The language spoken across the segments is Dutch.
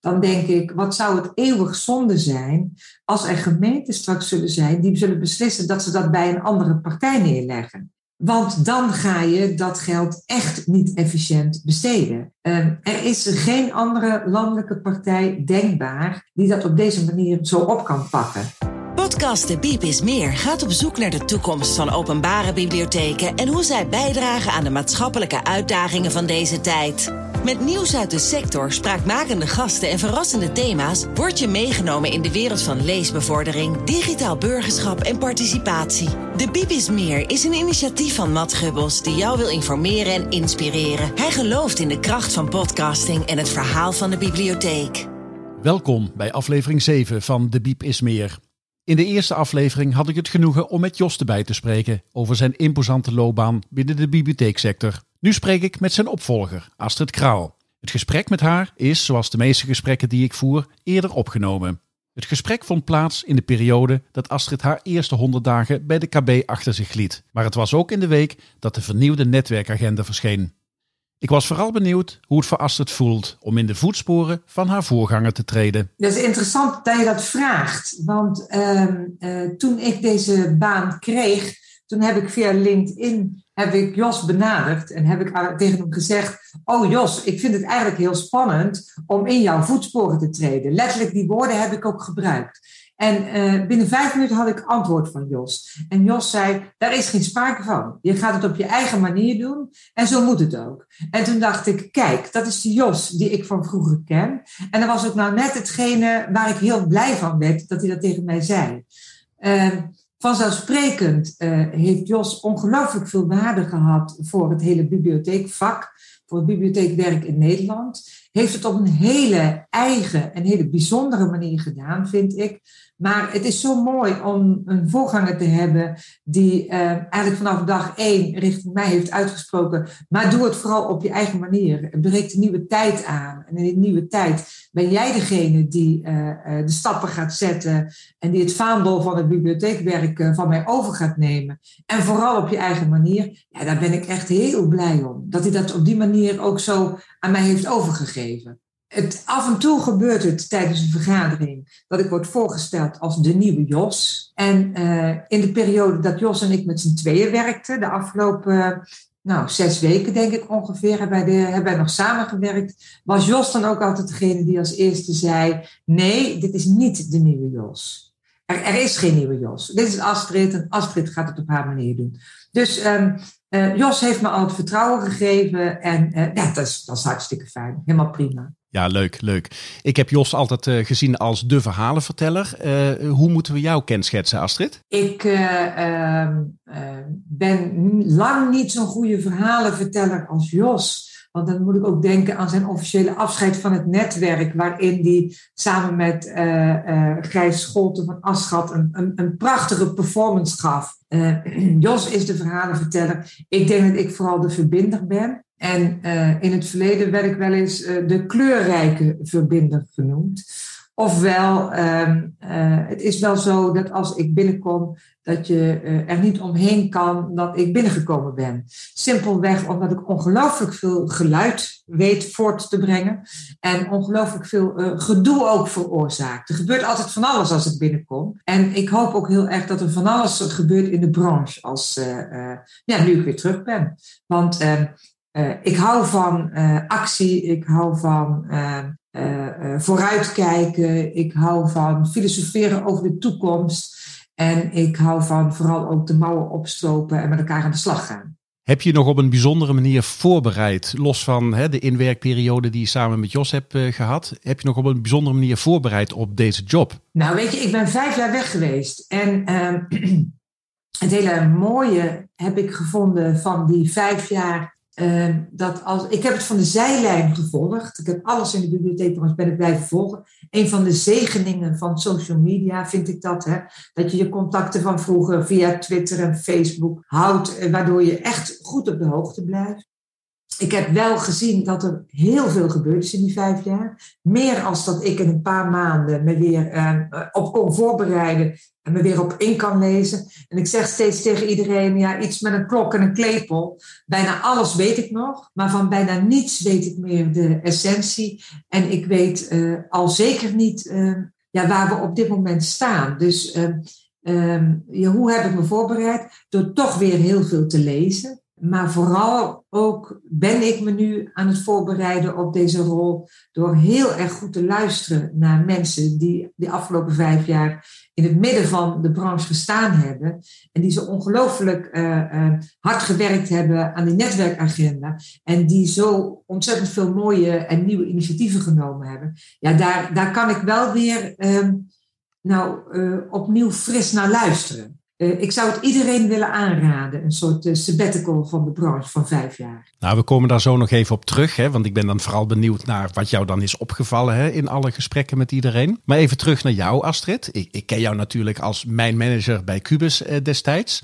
dan denk ik, wat zou het eeuwig zonde zijn als er gemeenten straks zullen zijn die zullen beslissen dat ze dat bij een andere partij neerleggen. Want dan ga je dat geld echt niet efficiënt besteden. Ehm, er is geen andere landelijke partij denkbaar die dat op deze manier zo op kan pakken. Podcast De Biep is Meer gaat op zoek naar de toekomst van openbare bibliotheken en hoe zij bijdragen aan de maatschappelijke uitdagingen van deze tijd. Met nieuws uit de sector, spraakmakende gasten en verrassende thema's word je meegenomen in de wereld van leesbevordering, digitaal burgerschap en participatie. De Biep is Meer is een initiatief van Matt Gubbels die jou wil informeren en inspireren. Hij gelooft in de kracht van podcasting en het verhaal van de bibliotheek. Welkom bij aflevering 7 van De Biep is Meer. In de eerste aflevering had ik het genoegen om met Jos erbij te spreken over zijn imposante loopbaan binnen de bibliotheeksector. Nu spreek ik met zijn opvolger, Astrid Kraal. Het gesprek met haar is, zoals de meeste gesprekken die ik voer, eerder opgenomen. Het gesprek vond plaats in de periode dat Astrid haar eerste 100 dagen bij de KB achter zich liet. Maar het was ook in de week dat de vernieuwde netwerkagenda verscheen. Ik was vooral benieuwd hoe het voor Astrid voelt om in de voetsporen van haar voorganger te treden. Dat is interessant dat je dat vraagt. Want ehm, eh, toen ik deze baan kreeg, toen heb ik via LinkedIn heb ik Jos benaderd en heb ik tegen hem gezegd: Oh Jos, ik vind het eigenlijk heel spannend om in jouw voetsporen te treden. Letterlijk die woorden heb ik ook gebruikt. En uh, binnen vijf minuten had ik antwoord van Jos. En Jos zei: Daar is geen sprake van. Je gaat het op je eigen manier doen en zo moet het ook. En toen dacht ik: Kijk, dat is de Jos die ik van vroeger ken. En dat was ook nou net hetgene waar ik heel blij van werd dat hij dat tegen mij zei. Uh, vanzelfsprekend uh, heeft Jos ongelooflijk veel waarde gehad voor het hele bibliotheekvak, voor het bibliotheekwerk in Nederland. Heeft het op een hele eigen en hele bijzondere manier gedaan, vind ik. Maar het is zo mooi om een voorganger te hebben die uh, eigenlijk vanaf dag één richting mij heeft uitgesproken. Maar doe het vooral op je eigen manier. Breekt een nieuwe tijd aan. En in die nieuwe tijd ben jij degene die uh, uh, de stappen gaat zetten. En die het vaandel van het bibliotheekwerk van mij over gaat nemen. En vooral op je eigen manier. Ja, daar ben ik echt heel blij om. Dat hij dat op die manier ook zo aan mij heeft overgegeven. Het, af en toe gebeurt het tijdens een vergadering dat ik word voorgesteld als de nieuwe Jos. En uh, in de periode dat Jos en ik met z'n tweeën werkten, de afgelopen nou, zes weken denk ik ongeveer, hebben wij, de, hebben wij nog samengewerkt, was Jos dan ook altijd degene die als eerste zei, nee, dit is niet de nieuwe Jos. Er, er is geen nieuwe Jos. Dit is Astrid en Astrid gaat het op haar manier doen. Dus um, uh, Jos heeft me al het vertrouwen gegeven en uh, ja, dat is, dat is hartstikke fijn. Helemaal prima. Ja, leuk, leuk. Ik heb Jos altijd uh, gezien als de verhalenverteller. Hoe moeten we jou kenschetsen, Astrid? Ik uh, ben lang niet zo'n goede verhalenverteller als Jos. Want dan moet ik ook denken aan zijn officiële afscheid van het netwerk, waarin hij samen met Gijs Scholten van Aschat een, een, een prachtige performance gaf. Jos is de verhalenverteller. Ik denk dat ik vooral de verbinder ben. En uh, in het verleden werd ik wel eens uh, de kleurrijke verbinder genoemd. Ofwel, um, uh, het is wel zo dat als ik binnenkom, dat je er niet omheen kan dat ik binnengekomen ben. Simpelweg omdat ik ongelooflijk veel geluid weet voort te brengen. En ongelooflijk veel gedoe ook veroorzaakt. Er gebeurt altijd van alles als ik binnenkom. En ik hoop ook heel erg dat er van alles gebeurt in de branche als ja, nu ik weer terug ben. Want ehm, ik hou van actie, ik hou van uh, vooruitkijken, ik hou van filosoferen over de toekomst. En ik hou van vooral ook de mouwen opstropen en met elkaar aan de slag gaan. Heb je nog op een bijzondere manier voorbereid, los van hè, de inwerkperiode die je samen met Jos hebt gehad, heb je nog op een bijzondere manier voorbereid op deze job? Nou, weet je, ik ben vijf jaar weg geweest. En ehm, het hele mooie heb ik gevonden van die vijf jaar uh, dat als, ik heb het van de zijlijn gevolgd. Ik heb alles in de bibliotheek trouwens ben ik blijven volgen. Een van de zegeningen van social media vind ik dat. Hè? Dat je je contacten van vroeger via Twitter en Facebook houdt. Waardoor je echt goed op de hoogte blijft. Ik heb wel gezien dat er heel veel gebeurd is in die vijf jaar. Meer als dat ik in een paar maanden me weer uh, op kon voorbereiden en me weer op in kan lezen. En ik zeg steeds tegen iedereen, ja, iets met een klok en een klepel. Bijna alles weet ik nog, maar van bijna niets weet ik meer de essentie. En ik weet uh, al zeker niet uh, ja, waar we op dit moment staan. Dus ja, hoe heb ik me voorbereid? Door toch weer heel veel te lezen. Maar vooral ook ben ik me nu aan het voorbereiden op deze rol door heel erg goed te luisteren naar mensen die de afgelopen vijf jaar in het midden van de branche gestaan hebben en die zo ongelooflijk uh, uh, hard gewerkt hebben aan die netwerkagenda en die zo ontzettend veel mooie en nieuwe initiatieven genomen hebben. Ja, daar, daar kan ik wel weer uh, nou, opnieuw fris naar luisteren. Uh, ik zou het iedereen willen aanraden, een soort uh, sabbatical van de branche van vijf jaar. Nou, we komen daar zo nog even op terug, hè, want ik ben dan vooral benieuwd naar wat jou dan is opgevallen hè, in alle gesprekken met iedereen. Maar even terug naar jou, Astrid. Ik, ik ken jou natuurlijk als mijn manager bij Cubus uh, destijds.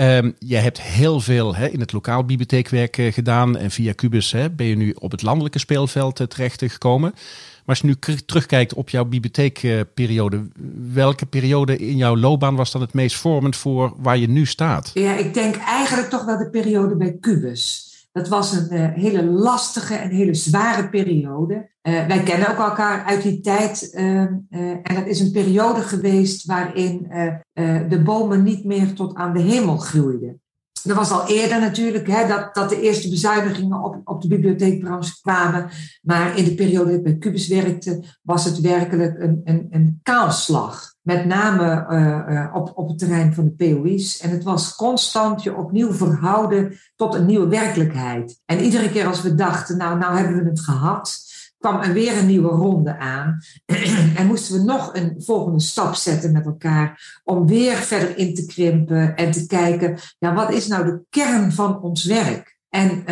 Um, je hebt heel veel in het lokaal bibliotheekwerk gedaan en via Cubus ben je nu op het landelijke speelveld terecht gekomen. Maar als je nu terugkijkt op jouw bibliotheekperiode, welke periode in jouw loopbaan was dan het meest vormend voor waar je nu staat? Ja, ik denk eigenlijk toch wel de periode bij Cubus. Dat was een uh, hele lastige en hele zware periode. Uh, wij kennen ook elkaar uit die tijd. Uh, en dat is een periode geweest waarin de bomen niet meer tot aan de hemel groeiden. Er was al eerder natuurlijk hè, dat, dat de eerste bezuinigingen op, op de bibliotheekbranche kwamen. Maar in de periode dat ik bij Cubus werkte, was het werkelijk een, een, een kaalslag. Met name uh, op, op het terrein van de POI's. En het was constant je opnieuw verhouden tot een nieuwe werkelijkheid. En iedere keer als we dachten, nou, nou hebben we het gehad kwam er weer een nieuwe ronde aan. en moesten we nog een volgende stap zetten met elkaar om weer verder in te krimpen en te kijken, ja, wat is nou de kern van ons werk? En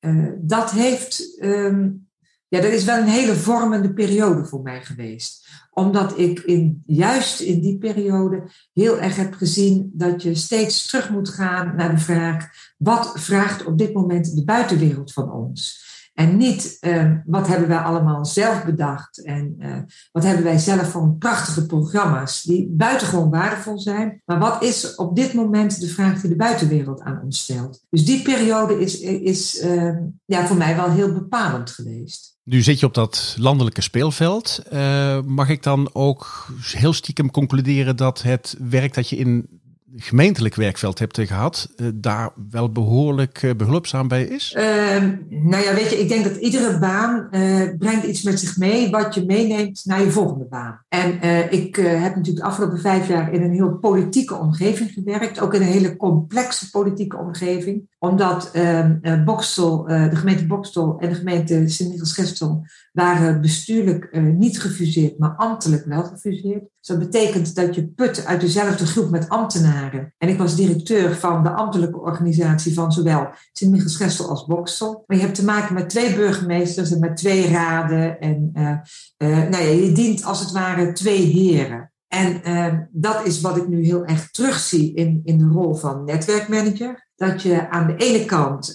uh, dat heeft, um, ja, dat is wel een hele vormende periode voor mij geweest. Omdat ik in, juist in die periode heel erg heb gezien dat je steeds terug moet gaan naar de vraag, wat vraagt op dit moment de buitenwereld van ons? En niet uh, wat hebben wij allemaal zelf bedacht en uh, wat hebben wij zelf voor prachtige programma's die buitengewoon waardevol zijn. Maar wat is op dit moment de vraag die de buitenwereld aan ons stelt? Dus die periode is, is uh, ja, voor mij wel heel bepalend geweest. Nu zit je op dat landelijke speelveld. Eh, mag ik dan ook heel stiekem concluderen dat het werk dat je in gemeentelijk werkveld hebt gehad, uh, daar wel behoorlijk uh, behulpzaam bij is? Uh, nou ja, weet je, ik denk dat iedere baan eh, brengt iets met zich mee wat je meeneemt naar je volgende baan. En ik heb natuurlijk de afgelopen vijf jaar in een heel politieke omgeving gewerkt, ook in een hele complexe politieke omgeving, omdat ehm, Bokstel, de gemeente Bokstel en de gemeente Sint-Michels-Gestel waren bestuurlijk niet gefuseerd, maar ambtelijk wel gefuseerd. Dus dat betekent dat je put uit dezelfde groep met ambtenaren. En ik was directeur van de ambtelijke organisatie van zowel Sint-Michiels-Gestel als Boksel. Maar je hebt te maken met twee burgemeesters en met twee raden. En uh, uh, nou ja, je dient als het ware twee heren. En uh, dat is wat ik nu heel erg terugzie in, in de rol van netwerkmanager. Dat je aan de ene kant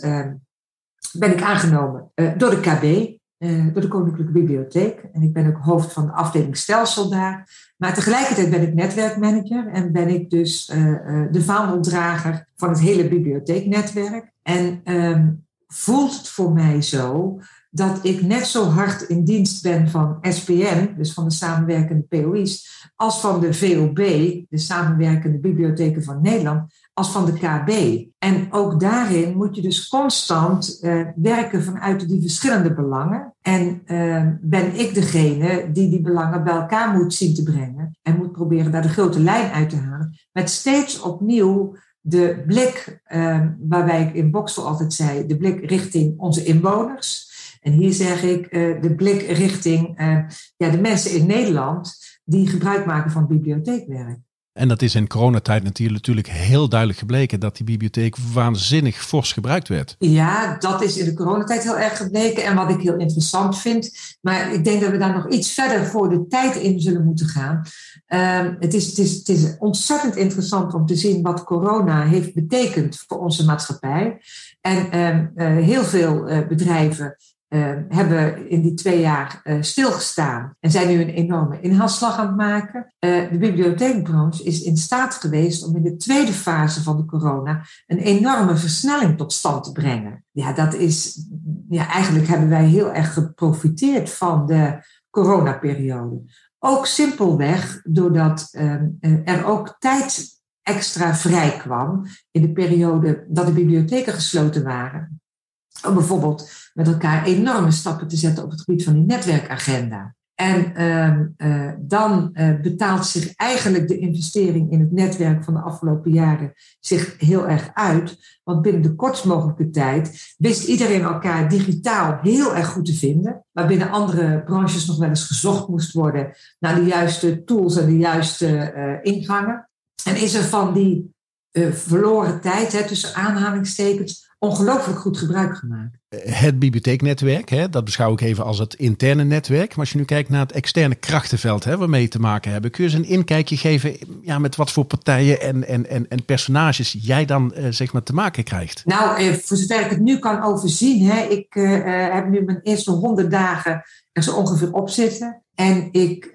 ben ik aangenomen door de KB, uh, door de Koninklijke Bibliotheek. En ik ben ook hoofd van de afdeling stelsel daar. Maar tegelijkertijd ben ik netwerkmanager en ben ik dus uh, uh, de vaandeldrager van het hele bibliotheeknetwerk. En um, voelt het voor mij zo dat ik net zo hard in dienst ben van SPN, dus van de samenwerkende POI's, als van de VOB, de samenwerkende bibliotheken van Nederland, als van de KB. En ook daarin moet je dus constant uh, werken vanuit die verschillende belangen. En uh, ben ik degene die die belangen bij elkaar moet zien te brengen en moet proberen daar de grote lijn uit te halen. Met steeds opnieuw de blik, uh, waarbij ik in Boksel altijd zei, de blik richting onze inwoners. En hier zeg ik uh, de blik richting uh, ja, de mensen in Nederland die gebruik maken van bibliotheekwerk. En dat is in coronatijd natuurlijk heel duidelijk gebleken dat die bibliotheek waanzinnig fors gebruikt werd. Ja, dat is in de coronatijd heel erg gebleken. En wat ik heel interessant vind, maar ik denk dat we daar nog iets verder voor de tijd in zullen moeten gaan. Um, het, is, het, is, het is ontzettend interessant om te zien wat corona heeft betekend voor onze maatschappij. En ehm, heel veel bedrijven hebben in die twee jaar stilgestaan en zijn nu een enorme inhaalslag aan het maken. de bibliotheekbranche is in staat geweest om in de tweede fase van de corona een enorme versnelling tot stand te brengen. Ja, dat is, ja, eigenlijk hebben wij heel erg geprofiteerd van de coronaperiode. Ook simpelweg doordat ehm, eh, er ook tijd extra vrij kwam in de periode dat de bibliotheken gesloten waren. Om bijvoorbeeld met elkaar enorme stappen te zetten op het gebied van die netwerkagenda. En ehm, eh, dan uh, betaalt zich eigenlijk de investering in het netwerk van de afgelopen jaren zich heel erg uit. Want binnen de kortst mogelijke tijd wist iedereen elkaar digitaal heel erg goed te vinden. Waar binnen andere branches nog wel eens gezocht moest worden naar de juiste tools en de juiste uh, ingangen. En is er van die verloren tijd, hè, tussen aanhalingstekens, ongelooflijk goed gebruik gemaakt. Het bibliotheeknetwerk, hè, dat beschouw ik even als het interne netwerk. Maar als je nu kijkt naar het externe krachtenveld hè, waarmee je te maken hebben, kun je eens een inkijkje geven ja, met wat voor partijen en, en, en, en personages jij dan uh, zeg maar te maken krijgt? Nou, eh, voor zover ik het nu kan overzien, hè, ik uh, heb nu mijn eerste honderd dagen er zo ongeveer op zitten. En ik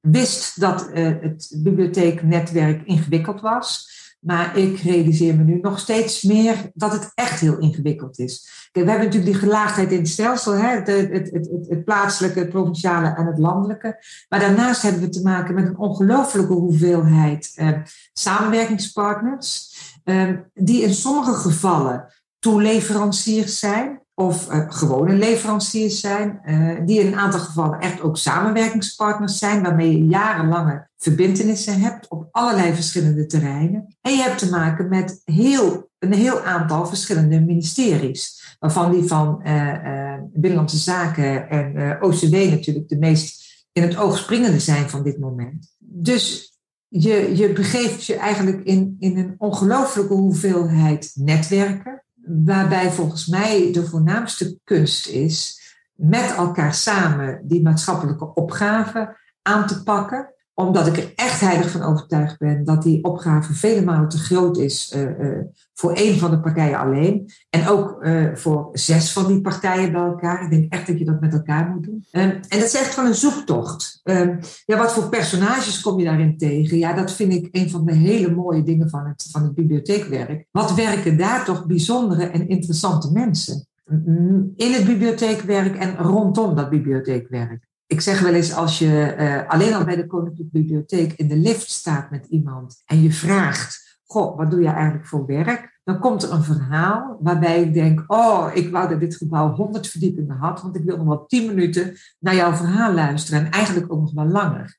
wist dat het bibliotheeknetwerk ingewikkeld was. Maar ik realiseer me nu nog steeds meer dat het echt heel ingewikkeld is. we hebben natuurlijk die gelaagdheid in het stelsel, hè? Het, het, het, het, plaatselijke, het provinciale en het landelijke. Maar daarnaast hebben we te maken met een ongelofelijke hoeveelheid eh, samenwerkingspartners, eh, die in sommige gevallen toeleveranciers zijn of uh, gewone leveranciers zijn, uh, die in een aantal gevallen echt ook samenwerkingspartners zijn, waarmee je jarenlange verbindenissen hebt op allerlei verschillende terreinen. En je hebt te maken met heel, een heel aantal verschillende ministeries, waarvan die van uh, Binnenlandse Zaken en OCW natuurlijk de meest in het oog springende zijn van dit moment. Dus je, je begeeft je eigenlijk in, in een ongelooflijke hoeveelheid netwerken waarbij volgens mij de voornaamste kunst is met elkaar samen die maatschappelijke opgave aan te pakken omdat ik er echt heilig van overtuigd ben dat die opgave vele malen te groot is uh, uh, voor één van de partijen alleen. En ook uh, voor zes van die partijen bij elkaar. Ik denk echt dat je dat met elkaar moet doen. Um, en dat is echt van een zoektocht. Um, ja, wat voor personages kom je daarin tegen? Ja, dat vind ik een van de hele mooie dingen van het, van het bibliotheekwerk. Wat werken daar toch bijzondere en interessante mensen? In het bibliotheekwerk en rondom dat bibliotheekwerk ik zeg wel eens, als je uh, alleen al bij de Koninklijke Bibliotheek in de lift staat met iemand en je vraagt, goh, wat doe je eigenlijk voor werk? Dan komt er een verhaal waarbij ik denk, oh, ik wou dat dit gebouw 100 verdiepingen had, want ik wil nog wel 10 minuten naar jouw verhaal luisteren en eigenlijk ook nog wel langer.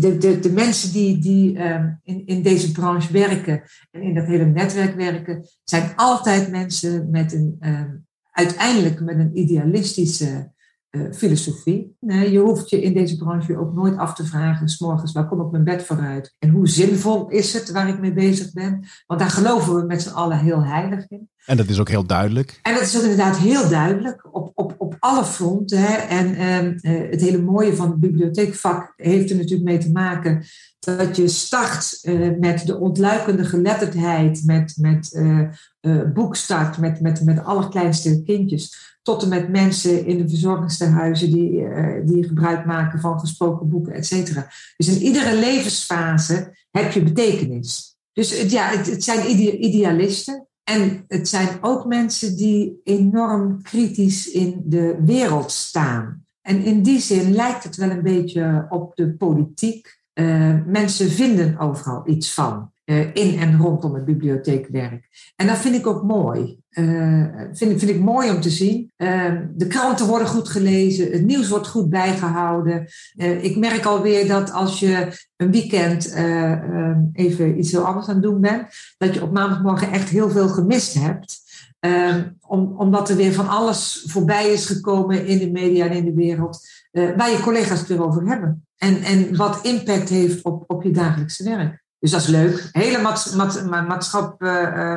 De, de, de mensen die, die um, in, in deze branche werken en in dat hele netwerk werken, zijn altijd mensen met een, um, uiteindelijk met een idealistische uh, filosofie. Nee, je hoeft je in deze branche ook nooit af te vragen, s morgens, waar kom ik mijn bed vooruit? En hoe zinvol is het waar ik mee bezig ben? Want daar geloven we met z'n allen heel heilig in. En dat is ook heel duidelijk. En dat is ook inderdaad heel duidelijk op, op, op alle fronten. Hè. En uh, het hele mooie van het bibliotheekvak heeft er natuurlijk mee te maken dat je start uh, met de ontluikende geletterdheid, met, met uh, boekstart, met, met, met allerkleinste kindjes tot en met mensen in de verzorgingstehuizen die, uh, die gebruik maken van gesproken boeken, et cetera. Dus in iedere levensfase heb je betekenis. Dus het, ja, het zijn idealisten. En het zijn ook mensen die enorm kritisch in de wereld staan. En in die zin lijkt het wel een beetje op de politiek. Uh, mensen vinden overal iets van. Uh, in en rondom het bibliotheekwerk. En dat vind ik ook mooi. Uh, vind, vind ik mooi om te zien. De kranten worden goed gelezen, het nieuws wordt goed bijgehouden. Ik merk alweer dat als je een weekend ehm, even iets heel anders aan het doen bent, dat je op maandagmorgen echt heel veel gemist hebt. Ehm, om, omdat er weer van alles voorbij is gekomen in de media en in de wereld, waar je collega's het erover hebben. En, en wat impact heeft op, op je dagelijkse werk. Dus dat is leuk. Hele maatschap,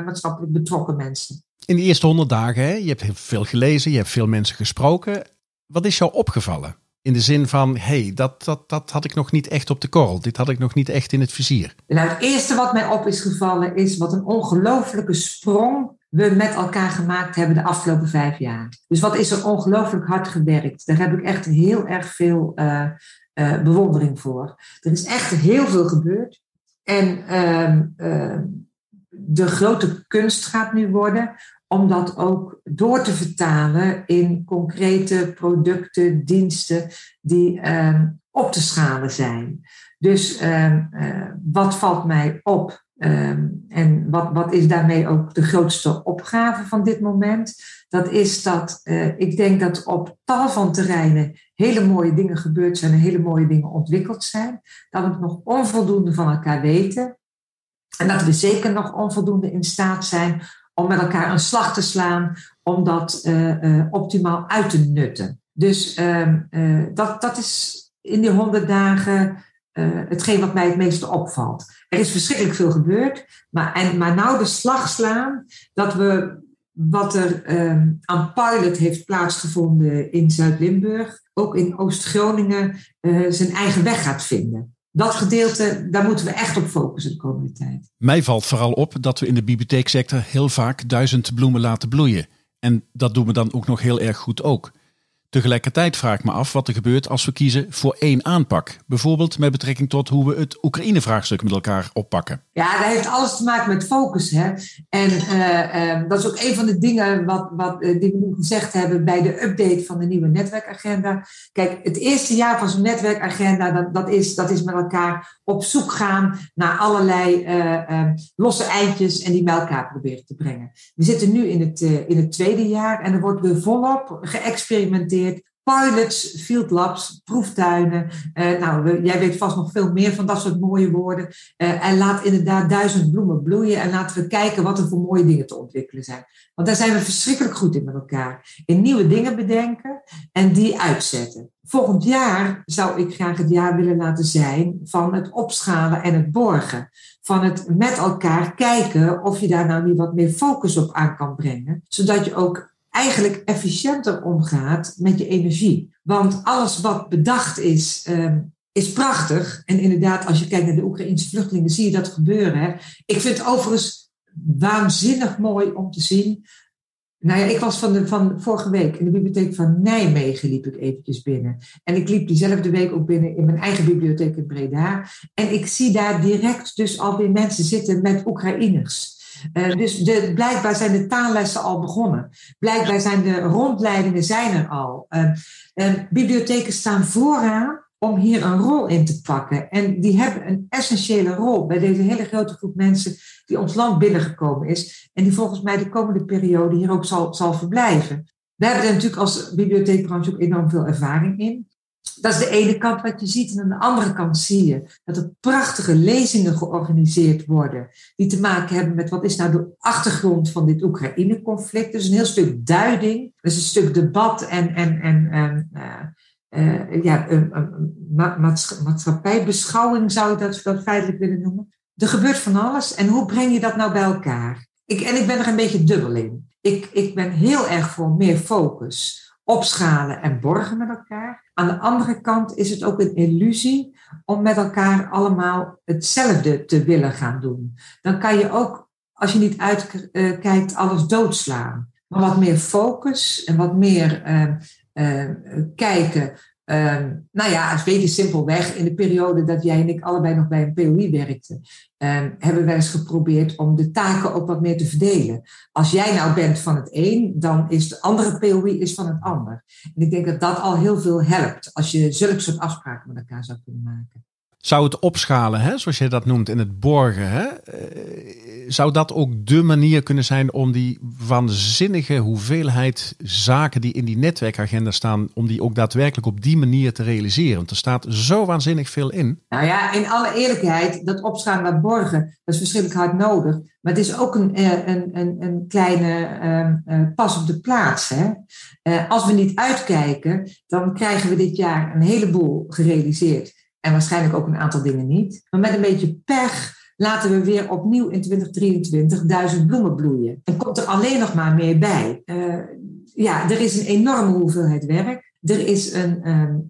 maatschappelijk betrokken mensen in de eerste honderd dagen, hè, je hebt veel gelezen, je hebt veel mensen gesproken. Wat is jou opgevallen? In de zin van, hé, hey, dat, dat, dat had ik nog niet echt op de korrel. Dit had ik nog niet echt in het vizier. Nou, het eerste wat mij op is gevallen is wat een ongelofelijke sprong we met elkaar gemaakt hebben de afgelopen vijf jaar. Dus wat is er ongelooflijk hard gewerkt. Daar heb ik echt heel erg veel uh, uh, bewondering voor. Er is echt heel veel gebeurd. En ehm, ehm, de grote kunst gaat nu worden om dat ook door te vertalen in concrete producten, diensten die uh, op te schalen zijn. Dus uh, wat valt mij op? En wat, wat is daarmee ook de grootste opgave van dit moment? Dat is dat uh, ik denk dat op tal van terreinen hele mooie dingen gebeurd zijn en hele mooie dingen ontwikkeld zijn. Dat we nog onvoldoende van elkaar weten. En dat we zeker nog onvoldoende in staat zijn om met elkaar een slag te slaan, om dat uh, optimaal uit te nutten. Dus uh, dat, dat is in die honderd dagen hetgeen wat mij het meeste opvalt. Er is verschrikkelijk veel gebeurd, maar, en, maar nou de slag slaan dat we wat er ehm, aan pilot heeft plaatsgevonden in Zuid-Limburg, ook in Oost-Groningen, zijn eigen weg gaat vinden dat gedeelte, daar moeten we echt op focussen de komende tijd. Mij valt vooral op dat we in de bibliotheeksector heel vaak duizend bloemen laten bloeien. En dat doen we dan ook nog heel erg goed ook. Tegelijkertijd vraag ik me af wat er gebeurt als we kiezen voor één aanpak. Bijvoorbeeld met betrekking tot hoe we het Oekraïne-vraagstuk met elkaar oppakken. Ja, dat heeft alles te maken met focus. Hè? En uh, uh, dat is ook een van de dingen wat, wat uh, die we nu gezegd hebben bij de update van de nieuwe netwerkagenda. Kijk, het eerste jaar van zo'n netwerkagenda, dat, dat, is, dat is met elkaar op zoek gaan naar allerlei losse eindjes en die bij elkaar proberen te brengen. We zitten nu in het, in het tweede jaar en er wordt weer volop geëxperimenteerd Pilots, field labs, proeftuinen. Uh, nou, jij weet vast nog veel meer van dat soort mooie woorden. Uh, en laat inderdaad duizend bloemen bloeien. En laten we kijken wat er voor mooie dingen te ontwikkelen zijn. Want daar zijn we verschrikkelijk goed in met elkaar. In nieuwe dingen bedenken en die uitzetten. Volgend jaar zou ik graag het jaar willen laten zijn van het opschalen en het borgen. Van het met elkaar kijken of je daar nou niet wat meer focus op aan kan brengen. Zodat je ook eigenlijk efficiënter omgaat met je energie. Want alles wat bedacht is, ehm, is prachtig. En inderdaad, als je kijkt naar de Oekraïnse vluchtelingen, zie je dat gebeuren. Hè? Ik vind het overigens waanzinnig mooi om te zien. Nou ja, ik was van, de, van vorige week in de bibliotheek van Nijmegen, liep ik eventjes binnen. En ik liep diezelfde week ook binnen in mijn eigen bibliotheek in Breda. En ik zie daar direct dus alweer mensen zitten met Oekraïners. Uh, dus de, blijkbaar zijn de taallessen al begonnen. Blijkbaar zijn de rondleidingen zijn er al. Uh, bibliotheken staan vooraan om hier een rol in te pakken. En die hebben een essentiële rol bij deze hele grote groep mensen die ons land binnengekomen is. En die volgens mij de komende periode hier ook zal, zal verblijven. We hebben er natuurlijk als bibliotheekbranche ook enorm veel ervaring in. Dat is de ene kant wat je ziet. En aan de andere kant zie je dat er prachtige lezingen georganiseerd worden. Die te maken hebben met wat is nou de achtergrond van dit Oekraïne-conflict. Dus een heel stuk duiding. Dus een stuk debat en, en, en, uh, uh, ja, een, een maatschappijbeschouwing zou je dat, dat feitelijk willen noemen. Er gebeurt van alles. En hoe breng je dat nou bij elkaar? Ik, en ik ben er een beetje dubbel in. Ik, ik ben heel erg voor meer focus opschalen en borgen met elkaar. Aan de andere kant is het ook een illusie om met elkaar allemaal hetzelfde te willen gaan doen. Dan kan je ook, als je niet uitkijkt, alles doodslaan. Maar wat meer focus en wat meer uh, uh, kijken Um, nou ja, het weet je simpelweg. In de periode dat jij en ik allebei nog bij een POI werkten, um, hebben we eens geprobeerd om de taken ook wat meer te verdelen. Als jij nou bent van het een, dan is de andere POI is van het ander. En ik denk dat dat al heel veel helpt als je zulke soort afspraken met elkaar zou kunnen maken. Zou het opschalen, hè, zoals je dat noemt, in het borgen, hè, eh, zou dat ook de manier kunnen zijn om die waanzinnige hoeveelheid zaken die in die netwerkagenda staan, om die ook daadwerkelijk op die manier te realiseren? Want er staat zo waanzinnig veel in. Nou ja, in alle eerlijkheid, dat opschalen naar borgen, dat is verschrikkelijk hard nodig. Maar het is ook een, eh, een, een, kleine ehm, eh, pas op de plaats. Hè? als we niet uitkijken, dan krijgen we dit jaar een heleboel gerealiseerd. En waarschijnlijk ook een aantal dingen niet. Maar met een beetje pech laten we weer opnieuw in 2023 duizend bloemen bloeien. En komt er alleen nog maar meer bij. Uh, ja, er is een enorme hoeveelheid werk. Er is een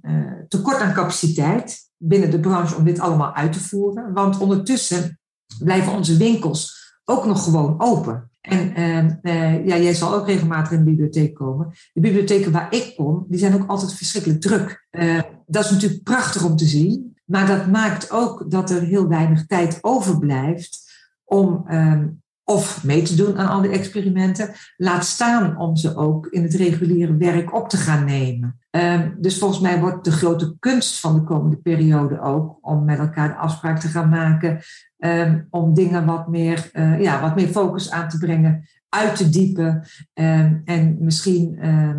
uh, tekort aan capaciteit binnen de branche om dit allemaal uit te voeren. Want ondertussen blijven onze winkels ook nog gewoon open. En uh, ja, jij zal ook regelmatig in de bibliotheek komen. De bibliotheken waar ik kom, die zijn ook altijd verschrikkelijk druk. Uh, dat is natuurlijk prachtig om te zien. Maar dat maakt ook dat er heel weinig tijd overblijft om um, of mee te doen aan al die experimenten. Laat staan om ze ook in het reguliere werk op te gaan nemen. Um, dus volgens mij wordt de grote kunst van de komende periode ook om met elkaar de afspraak te gaan maken. Um, om dingen wat meer, uh, ja, wat meer focus aan te brengen, uit te diepen. Um, en misschien uh,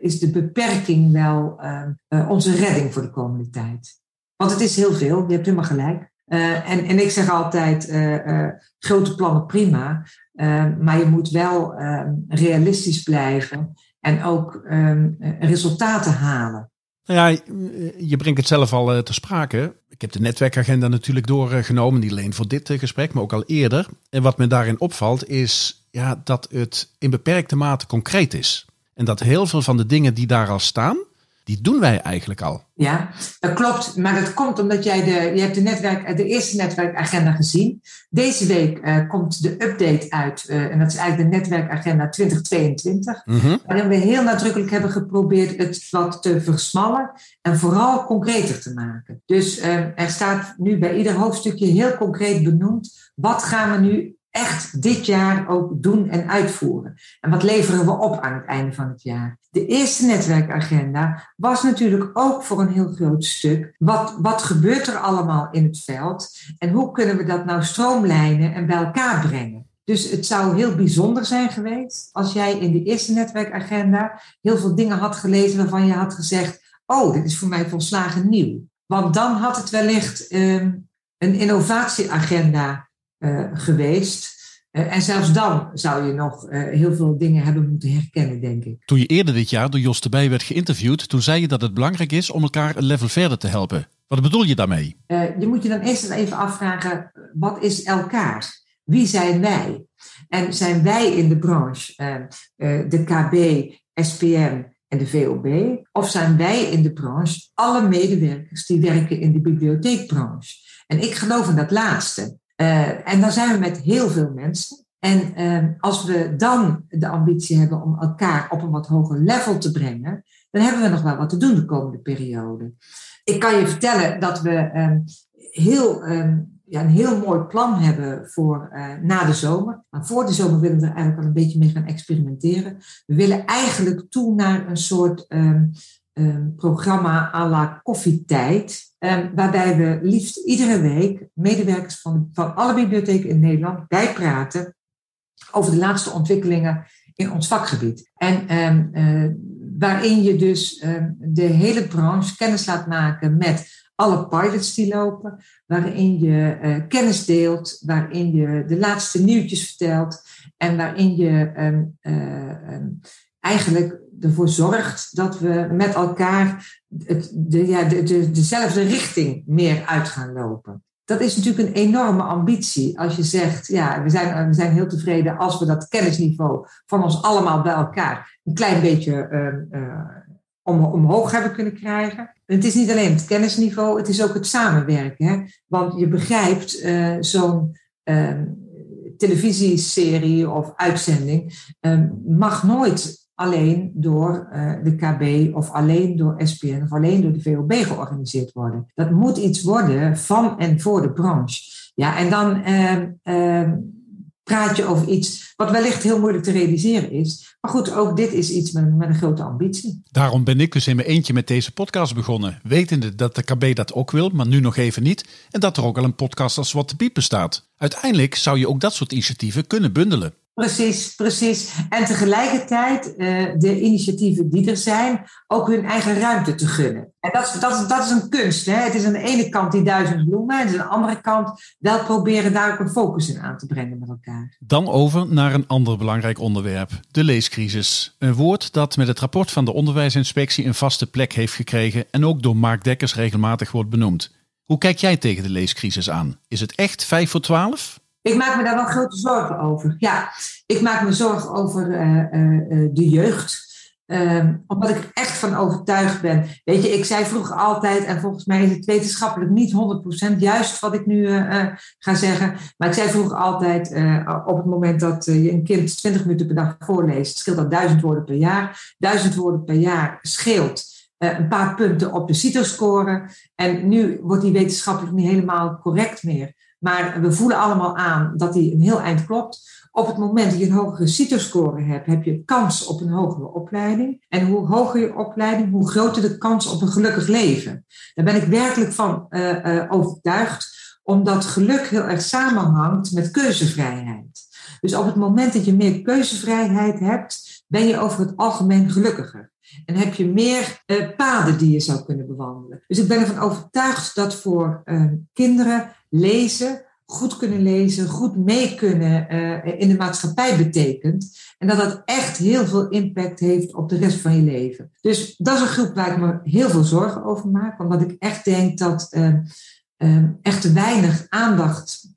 is de beperking wel uh, onze redding voor de komende tijd. Want het is heel veel, je hebt helemaal gelijk. En, en ik zeg altijd, grote plannen prima, maar je moet wel realistisch blijven en ook resultaten halen. Nou ja, je brengt het zelf al te sprake. Ik heb de netwerkagenda natuurlijk doorgenomen, niet alleen voor dit gesprek, maar ook al eerder. En wat me daarin opvalt is ja, dat het in beperkte mate concreet is. En dat heel veel van de dingen die daar al staan, die doen wij eigenlijk al. Ja, dat klopt. Maar dat komt omdat jij de, je hebt de, netwerk, de eerste netwerkagenda gezien. Deze week uh, komt de update uit. Uh, en dat is eigenlijk de netwerkagenda 2022. Mm -hmm. Waarin we heel nadrukkelijk hebben geprobeerd het wat te versmallen. En vooral concreter te maken. Dus uh, er staat nu bij ieder hoofdstukje heel concreet benoemd. Wat gaan we nu echt dit jaar ook doen en uitvoeren? En wat leveren we op aan het einde van het jaar? De eerste netwerkagenda was natuurlijk ook voor een heel groot stuk. Wat, wat gebeurt er allemaal in het veld? En hoe kunnen we dat nou stroomlijnen en bij elkaar brengen? Dus het zou heel bijzonder zijn geweest als jij in de eerste netwerkagenda heel veel dingen had gelezen waarvan je had gezegd: Oh, dit is voor mij volslagen nieuw. Want dan had het wellicht um, een innovatieagenda uh, geweest. Uh, en zelfs dan zou je nog uh, heel veel dingen hebben moeten herkennen, denk ik. Toen je eerder dit jaar door Jos de Bij werd geïnterviewd, toen zei je dat het belangrijk is om elkaar een level verder te helpen. Wat bedoel je daarmee? je moet je dan eerst even afvragen, wat is elkaar? Wie zijn wij? En zijn wij in de branche, de KB, SPM en de VOB? Of zijn wij in de branche alle medewerkers die werken in de bibliotheekbranche? En ik geloof in dat laatste. Uh, en dan zijn we met heel veel mensen. En uh, als we dan de ambitie hebben om elkaar op een wat hoger level te brengen, dan hebben we nog wel wat te doen de komende periode. Ik kan je vertellen dat we um, heel, um, ja, een heel mooi plan hebben voor uh, na de zomer. Maar voor de zomer willen we er eigenlijk al een beetje mee gaan experimenteren. We willen eigenlijk toe naar een soort programma à la koffietijd. Um, waarbij we liefst iedere week medewerkers van, van alle bibliotheken in Nederland bijpraten over de laatste ontwikkelingen in ons vakgebied. En um, uh, waarin je dus um, de hele branche kennis laat maken met alle pilots die lopen, waarin je uh, kennis deelt, waarin je de laatste nieuwtjes vertelt en waarin je uh, eigenlijk ervoor zorgt dat we met elkaar het, de, ja, de, de, dezelfde richting meer uit gaan lopen. Dat is natuurlijk een enorme ambitie. Als je zegt, ja, we zijn, we zijn heel tevreden als we dat kennisniveau van ons allemaal bij elkaar een klein beetje uh, uh, om, omhoog hebben kunnen krijgen. En het is niet alleen het kennisniveau, het is ook het samenwerken. Hè? Want je begrijpt, uh, zo'n ehm, televisieserie of uitzending ehm, mag nooit alleen door uh, de KB of alleen door SPN of alleen door de VOB georganiseerd worden. Dat moet iets worden van en voor de branche. Ja, en dan uh, uh, praat je over iets wat wellicht heel moeilijk te realiseren is. Maar goed, ook dit is iets met, een grote ambitie. Daarom ben ik dus in mijn eentje met deze podcast begonnen. Wetende dat de KB dat ook wil, maar nu nog even niet. En dat er ook al een podcast als Wat te bestaat. Uiteindelijk zou je ook dat soort initiatieven kunnen bundelen. Precies, precies. En tegelijkertijd uh, de initiatieven die er zijn, ook hun eigen ruimte te gunnen. En dat is, dat dat is een kunst. Hè? Het is aan de ene kant die duizend bloemen, en aan de andere kant wel proberen daar ook een focus in aan te brengen met elkaar. Dan over naar een ander belangrijk onderwerp, de leescrisis. Een woord dat met het rapport van de onderwijsinspectie een vaste plek heeft gekregen en ook door Mark Dekkers regelmatig wordt benoemd. Hoe kijk jij tegen de leescrisis aan? Is het echt 5 voor 12? Ik maak me daar wel grote zorgen over. Ja, ik maak me zorgen over uh, uh, de jeugd. Um, omdat ik echt van overtuigd ben. Weet je, ik zei vroeger altijd, en volgens mij is het wetenschappelijk niet 100% juist wat ik nu ga zeggen. Maar ik zei vroeger altijd, op het moment dat je een kind 20 minuten per dag voorleest, scheelt dat 1000 woorden per jaar. 1000 woorden per jaar scheelt een paar punten op de CITO-score. En nu wordt die wetenschappelijk niet helemaal correct meer. Maar we voelen allemaal aan dat die een heel eind klopt. Op het moment dat je een hogere CITO-score hebt, heb je kans op een hogere opleiding. En hoe hoger je opleiding, hoe groter de kans op een gelukkig leven. Daar ben ik werkelijk van uh, uh, overtuigd, omdat geluk heel erg samenhangt met keuzevrijheid. Dus op het moment dat je meer keuzevrijheid hebt, ben je over het algemeen gelukkiger. En heb je meer uh, paden die je zou kunnen bewandelen. Dus ik ben ervan overtuigd dat voor kinderen lezen goed kunnen lezen, goed mee kunnen uh, in de maatschappij betekent. En dat dat echt heel veel impact heeft op de rest van je leven. Dus dat is een groep waar ik me heel veel zorgen over maak. Omdat ik echt denk dat uh, echt te weinig aandacht,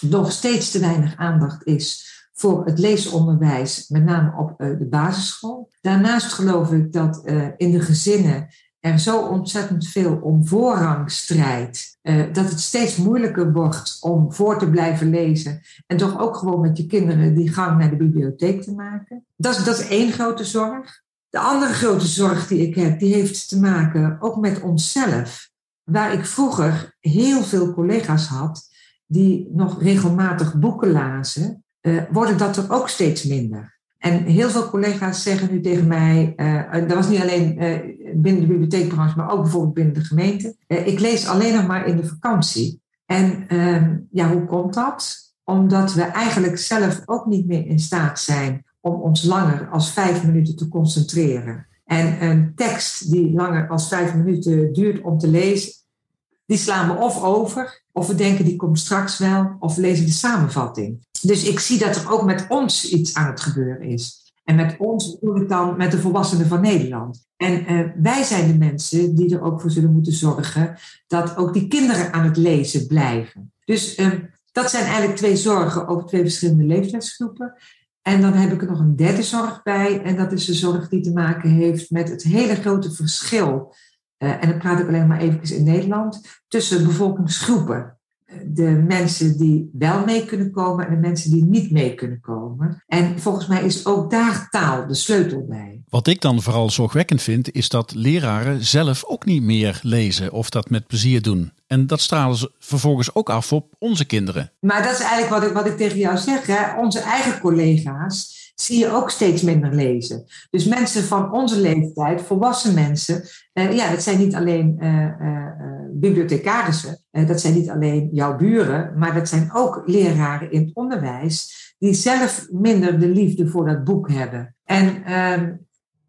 nog steeds te weinig aandacht is voor het leesonderwijs, met name op de basisschool. Daarnaast geloof ik dat in de gezinnen er zo ontzettend veel om voorrang strijdt, uh, dat het steeds moeilijker wordt om voor te blijven lezen en toch ook gewoon met je kinderen die gang naar de bibliotheek te maken. Dat is, dat is één grote zorg. De andere grote zorg die ik heb, die heeft te maken ook met onszelf. Waar ik vroeger heel veel collega's had die nog regelmatig boeken lazen, uh, worden dat er ook steeds minder. En heel veel collega's zeggen nu tegen mij, uh, dat was niet alleen uh, binnen de bibliotheekbranche, maar ook bijvoorbeeld binnen de gemeente. Uh, ik lees alleen nog maar in de vakantie. En ehm, ja, hoe komt dat? Omdat we eigenlijk zelf ook niet meer in staat zijn om ons langer als vijf minuten te concentreren. En een tekst die langer als vijf minuten duurt om te lezen, die slaan we of over, of we denken die komt straks wel, of we lezen de samenvatting. Dus ik zie dat er ook met ons iets aan het gebeuren is. En met ons bedoel ik dan met de volwassenen van Nederland. En uh, wij zijn de mensen die er ook voor zullen moeten zorgen dat ook die kinderen aan het lezen blijven. Dus uh, dat zijn eigenlijk twee zorgen over twee verschillende leeftijdsgroepen. En dan heb ik er nog een derde zorg bij. En dat is de zorg die te maken heeft met het hele grote verschil. Uh, en dan praat ik alleen maar even in Nederland. Tussen bevolkingsgroepen de mensen die wel mee kunnen komen en de mensen die niet mee kunnen komen. En volgens mij is ook daar taal de sleutel bij. Wat ik dan vooral zorgwekkend vind, is dat leraren zelf ook niet meer lezen of dat met plezier doen. En dat stralen ze vervolgens ook af op onze kinderen. Maar dat is eigenlijk wat ik, wat ik tegen jou zeg. Hè? Onze eigen collega's zie je ook steeds minder lezen. Dus mensen van onze leeftijd, volwassen mensen, uh, ja, dat zijn niet alleen uh, uh, bibliothecarissen, dat zijn niet alleen jouw buren, maar dat zijn ook leraren in het onderwijs die zelf minder de liefde voor dat boek hebben. En ehm,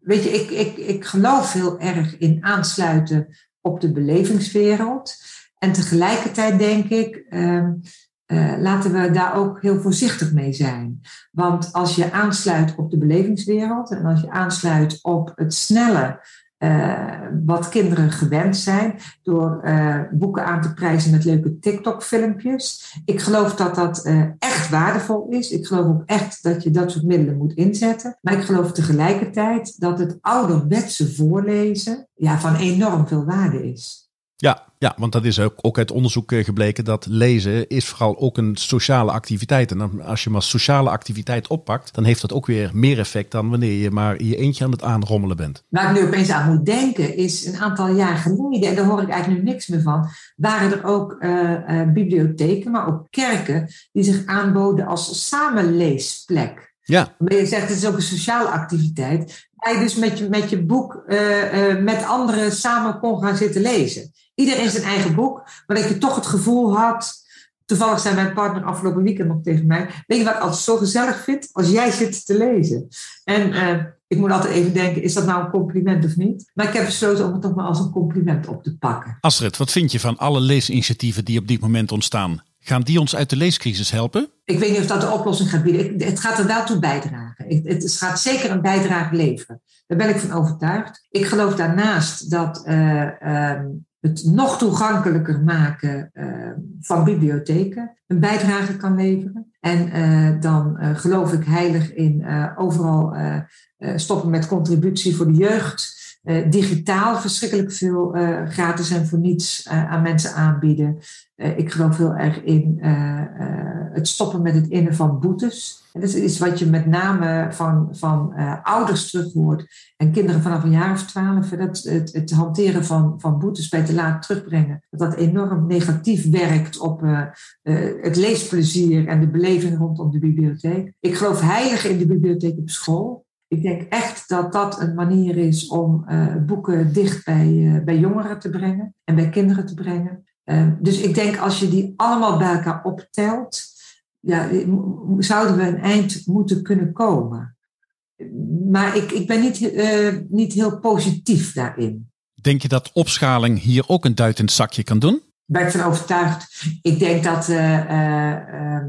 weet je, ik, ik, ik geloof heel erg in aansluiten op de belevingswereld. En tegelijkertijd denk ik, ehm, uh, laten we daar ook heel voorzichtig mee zijn. Want als je aansluit op de belevingswereld en als je aansluit op het snelle wat kinderen gewend zijn door uh, boeken aan te prijzen met leuke TikTok-filmpjes. Ik geloof dat dat echt waardevol is. Ik geloof ook echt dat je dat soort middelen moet inzetten. Maar ik geloof tegelijkertijd dat het ouderwetse voorlezen ja, van enorm veel waarde is. Ja, ja, want dat is ook, ook uit onderzoek eh, gebleken dat lezen is vooral ook een sociale activiteit. En als je maar sociale activiteit oppakt, dan heeft dat ook weer meer effect dan wanneer je maar je eentje aan het aanrommelen bent. Waar ik nu opeens aan moet denken, is een aantal jaar geleden, en daar hoor ik eigenlijk nu niks meer van, waren er ook uh, uh, bibliotheken, maar ook kerken, die zich aanboden als samenleesplek. Ja. Maar je zegt het is ook een sociale activiteit. Waar je dus met je, met je boek uh, uh, met anderen samen kon gaan zitten lezen. Iedereen zijn eigen boek, maar dat je toch het gevoel had. Toevallig zei mijn partner afgelopen weekend nog tegen mij. Weet je wat ik altijd zo gezellig vind? Als jij zit te lezen. En uh, ik moet altijd even denken, is dat nou een compliment of niet? Maar ik heb besloten om het toch maar als een compliment op te pakken. Astrid, wat vind je van alle leesinitiatieven die op dit moment ontstaan? Gaan die ons uit de leescrisis helpen? Ik weet niet of dat de oplossing gaat bieden. Het gaat er wel toe bijdragen. Het gaat zeker een bijdrage leveren. Daar ben ik van overtuigd. Ik geloof daarnaast dat uh, uh, het nog toegankelijker maken uh, van bibliotheken een bijdrage kan leveren. En dan geloof ik heilig in overal stoppen met contributie voor de jeugd. digitaal verschrikkelijk veel gratis en voor niets aan mensen aanbieden. ik geloof heel erg in het stoppen met het innen van boetes. En dat is wat je met name van, van uh, ouders terug hoort. En kinderen vanaf een jaar of twaalf. Dat het, het hanteren van, van boetes bij te laat terugbrengen. Dat dat enorm negatief werkt op uh, uh, het leesplezier en de beleving rondom de bibliotheek. Ik geloof heilig in de bibliotheek op school. Ik denk echt dat dat een manier is om boeken dicht bij, bij jongeren te brengen en bij kinderen te brengen. dus ik denk als je die allemaal bij elkaar optelt, ja, zouden we een eind moeten kunnen komen. Maar ik, ik ben niet, uh, niet heel positief daarin. Denk je dat opschaling hier ook een duit in het zakje kan doen? Ben ik van overtuigd. Ik denk dat, uh, uh,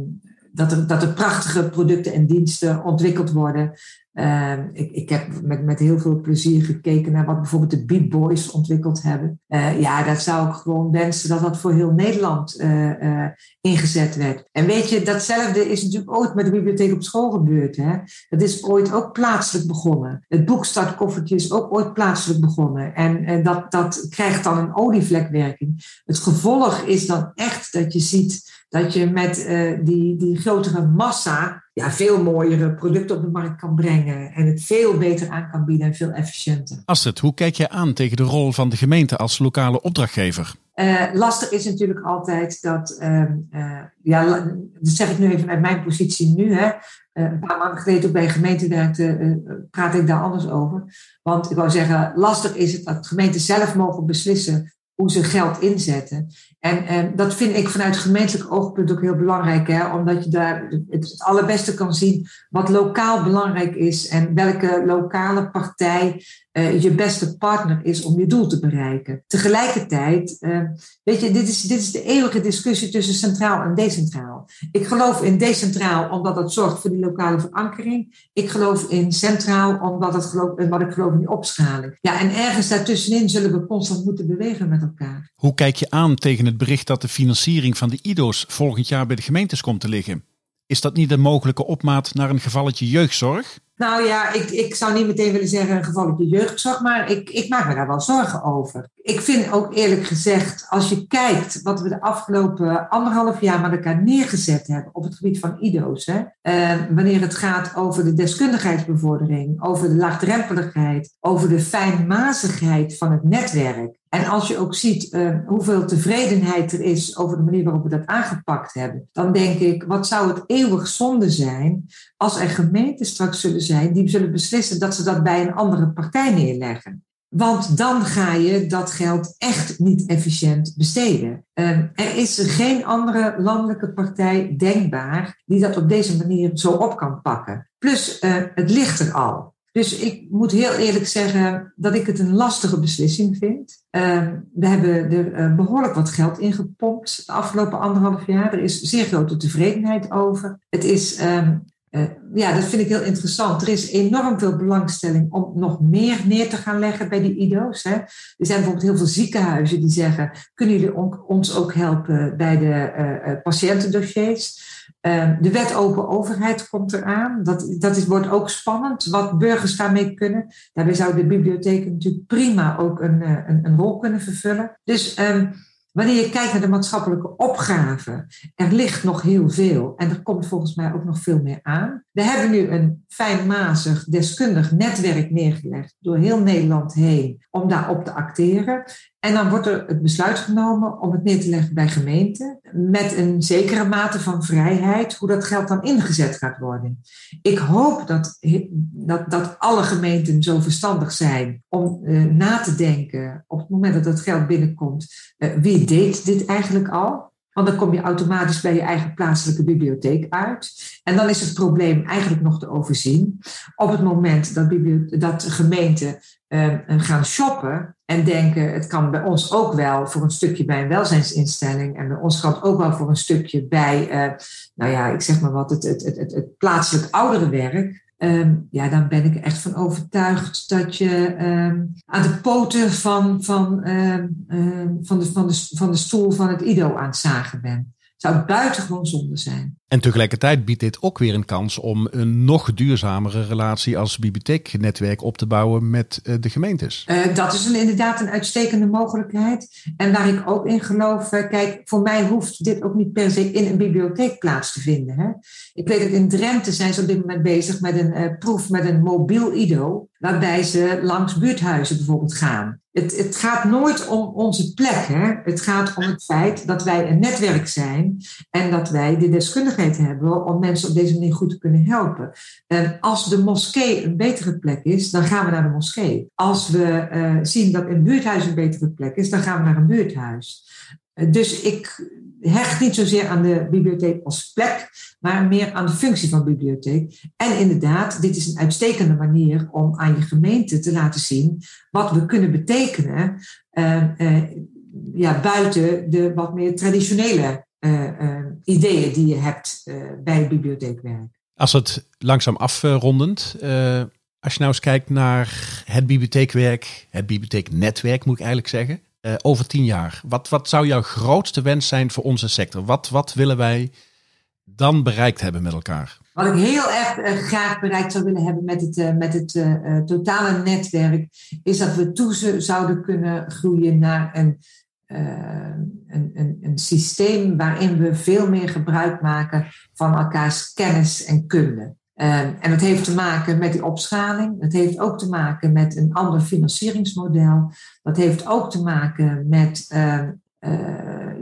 dat, er, dat er prachtige producten en diensten ontwikkeld worden. Ehm, ik, ik heb met, met heel veel plezier gekeken naar wat bijvoorbeeld de Beat Boys ontwikkeld hebben. Uh, ja, dat zou ik gewoon wensen dat dat voor heel Nederland uh, uh, ingezet werd. En weet je, datzelfde is natuurlijk ooit met de bibliotheek op school gebeurd. Hè? Dat is ooit ook plaatselijk begonnen. Het boekstartkoffertje is ook ooit plaatselijk begonnen. En, en dat, dat krijgt dan een olievlekwerking. Het gevolg is dan echt dat je ziet dat je met die, die grotere massa ja, veel mooiere producten op de markt kan brengen. En het veel beter aan kan bieden en veel efficiënter. Astrid, hoe kijk je aan tegen de rol van de gemeente als lokale opdrachtgever? Uh, lastig is natuurlijk altijd dat, uh, uh, ja, dat zeg ik nu even uit mijn positie nu. Hè. een paar maanden geleden ook bij een gemeente werkte, praat ik daar anders over. Want ik wou zeggen, lastig is het dat gemeenten zelf mogen beslissen hoe ze geld inzetten. En, dat vind ik vanuit gemeentelijk oogpunt ook heel belangrijk, hè, omdat je daar het allerbeste kan zien wat lokaal belangrijk is en welke lokale partij uh, je beste partner is om je doel te bereiken. Tegelijkertijd, uh, weet je, dit is, dit is de eeuwige discussie tussen centraal en decentraal. Ik geloof in decentraal omdat dat zorgt voor die lokale verankering. Ik geloof in centraal omdat het geloof, wat ik geloof in die opschaling. Ja, en ergens daartussenin zullen we constant moeten bewegen met elkaar. Hoe kijk je aan tegen het bericht dat de financiering van de IDO's volgend jaar bij de gemeentes komt te liggen? Is dat niet een mogelijke opmaat naar een gevalletje jeugdzorg? Nou ja, ik, ik zou niet meteen willen zeggen een gevalletje jeugdzorg, maar ik, ik maak me daar wel zorgen over. Ik vind ook eerlijk gezegd, als je kijkt wat we de afgelopen anderhalf jaar met elkaar neergezet hebben op het gebied van IDO's, hè, eh, wanneer het gaat over de deskundigheidsbevordering, over de laagdrempeligheid, over de fijnmazigheid van het netwerk, en als je ook ziet uh, hoeveel tevredenheid er is over de manier waarop we dat aangepakt hebben, dan denk ik, wat zou het eeuwig zonde zijn als er gemeenten straks zullen zijn die zullen beslissen dat ze dat bij een andere partij neerleggen. Want dan ga je dat geld echt niet efficiënt besteden. Uh, er is geen andere landelijke partij denkbaar die dat op deze manier zo op kan pakken. Plus, uh, het ligt er al. Dus ik moet heel eerlijk zeggen dat ik het een lastige beslissing vind. Ehm, we hebben er eh, behoorlijk wat geld in gepompt de afgelopen anderhalf jaar. Er is zeer grote tevredenheid over. Het is, ehm, eh, ja, dat vind ik heel interessant. Er is enorm veel belangstelling om nog meer neer te gaan leggen bij die IDO's. Hè. Er zijn bijvoorbeeld heel veel ziekenhuizen die zeggen: kunnen jullie ons ook helpen bij de uh, patiëntendossiers? Ehm, de wet open overheid komt eraan. Dat, dat is, wordt ook spannend, wat burgers daarmee kunnen. Daarbij zouden de bibliotheken natuurlijk prima ook een, eh, een, een rol kunnen vervullen. Dus um, wanneer je kijkt naar de maatschappelijke opgave, er ligt nog heel veel en er komt volgens mij ook nog veel meer aan. We hebben nu een fijnmazig, deskundig netwerk neergelegd door heel Nederland heen om daarop te acteren. En dan wordt er het besluit genomen om het neer te leggen bij gemeenten met een zekere mate van vrijheid hoe dat geld dan ingezet gaat worden. Ik hoop dat, dat, dat alle gemeenten zo verstandig zijn om uh, na te denken op het moment dat het geld binnenkomt, uh, wie deed dit eigenlijk al? Want dan kom je automatisch bij je eigen plaatselijke bibliotheek uit. En dan is het probleem eigenlijk nog te overzien. Op het moment dat, dat gemeenten uh, gaan shoppen en denken, het kan bij ons ook wel voor een stukje bij een welzijnsinstelling en bij ons het ook wel voor een stukje bij, uh, nou ja, ik zeg maar wat, het, het, het, het plaatselijk ouderenwerk. Um, ja, dan ben ik echt van overtuigd dat je um, aan de poten van, van, um, van, de, van, de, van de stoel van het IDO aan het zagen bent. Zou buitengewoon zonde zijn. En tegelijkertijd biedt dit ook weer een kans om een nog duurzamere relatie als bibliotheeknetwerk op te bouwen met eh, de gemeentes. Uh, dat is een, inderdaad een uitstekende mogelijkheid. En waar ik ook in geloof, uh, kijk, voor mij hoeft dit ook niet per se in een bibliotheek plaats te vinden. Hè? Ik weet dat in Drenthe zijn ze op dit moment bezig met een proef met een mobiel IDO, waarbij ze langs buurthuizen bijvoorbeeld gaan. Het, het, gaat nooit om onze plek. Hè? Het gaat om het feit dat wij een netwerk zijn en dat wij de deskundigheid hebben om mensen op deze manier goed te kunnen helpen. En als de moskee een betere plek is, dan gaan we naar de moskee. Als we uh, zien dat een buurthuis een betere plek is, dan gaan we naar een buurthuis. Dus ik hecht niet zozeer aan de bibliotheek als plek, maar meer aan de functie van de bibliotheek. En inderdaad, dit is een uitstekende manier om aan je gemeente te laten zien wat we kunnen betekenen uh, ja, buiten de wat meer traditionele uh, ideeën die je hebt bij bibliotheekwerk. Als het langzaam afrondend, als je nou eens kijkt naar het bibliotheekwerk, het bibliotheeknetwerk moet ik eigenlijk zeggen, over tien jaar. Wat, wat zou jouw grootste wens zijn voor onze sector? Wat, wat willen wij dan bereikt hebben met elkaar? Wat ik heel erg uh, graag bereikt zou willen hebben met het, uh, met het totale netwerk, is dat we toe zouden kunnen groeien naar een, een, een, een, systeem waarin we veel meer gebruik maken van elkaars kennis en kunde. En dat heeft te maken met die opschaling. Dat heeft ook te maken met een ander financieringsmodel. Dat heeft ook te maken met uh,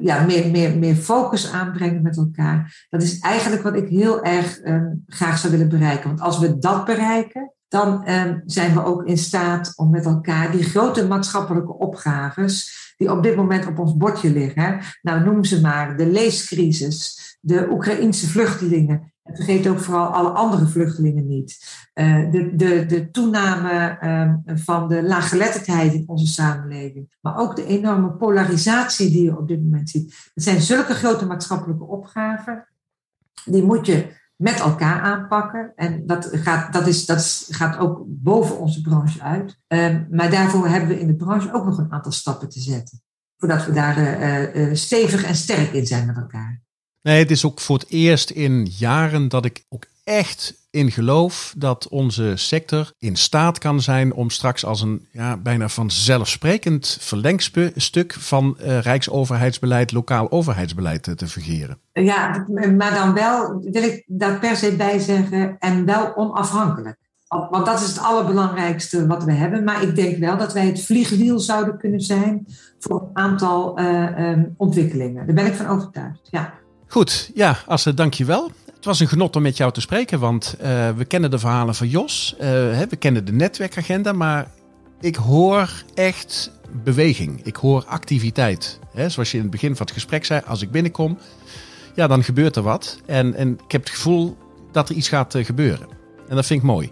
ja, meer, meer, meer focus aanbrengen met elkaar. Dat is eigenlijk wat ik heel erg um, graag zou willen bereiken. Want als we dat bereiken, dan zijn we ook in staat om met elkaar die grote maatschappelijke opgaves, die op dit moment op ons bordje liggen, nou noem ze maar de leescrisis, de Oekraïnse vluchtelingen, en vergeet ook vooral alle andere vluchtelingen niet. Uh, de, de, de toename um, van de laaggeletterdheid in onze samenleving, maar ook de enorme polarisatie die je op dit moment ziet. Het zijn zulke grote maatschappelijke opgaven, die moet je met elkaar aanpakken. En dat gaat, dat is, dat gaat ook boven onze branche uit. Um, maar daarvoor hebben we in de branche ook nog een aantal stappen te zetten. Voordat we daar uh, uh, stevig en sterk in zijn met elkaar. Nee, het is ook voor het eerst in jaren dat ik ook echt in geloof dat onze sector in staat kan zijn om straks als een ja, bijna vanzelfsprekend verlengstuk van uh, rijksoverheidsbeleid, lokaal overheidsbeleid te, te fungeren. Ja, maar dan wel, wil ik daar per se bij zeggen, en wel onafhankelijk. Want dat is het allerbelangrijkste wat we hebben. Maar ik denk wel dat wij het vliegwiel zouden kunnen zijn voor een aantal uh, um, ontwikkelingen. Daar ben ik van overtuigd. Ja. Goed, ja, Asse, dankjewel. Het was een genot om met jou te spreken, want uh, we kennen de verhalen van Jos. Uh, we kennen de netwerkagenda, maar ik hoor echt beweging. Ik hoor activiteit. Hè, zoals je in het begin van het gesprek zei, als ik binnenkom, ja, dan gebeurt er wat. En, en ik heb het gevoel dat er iets gaat uh, gebeuren. En dat vind ik mooi.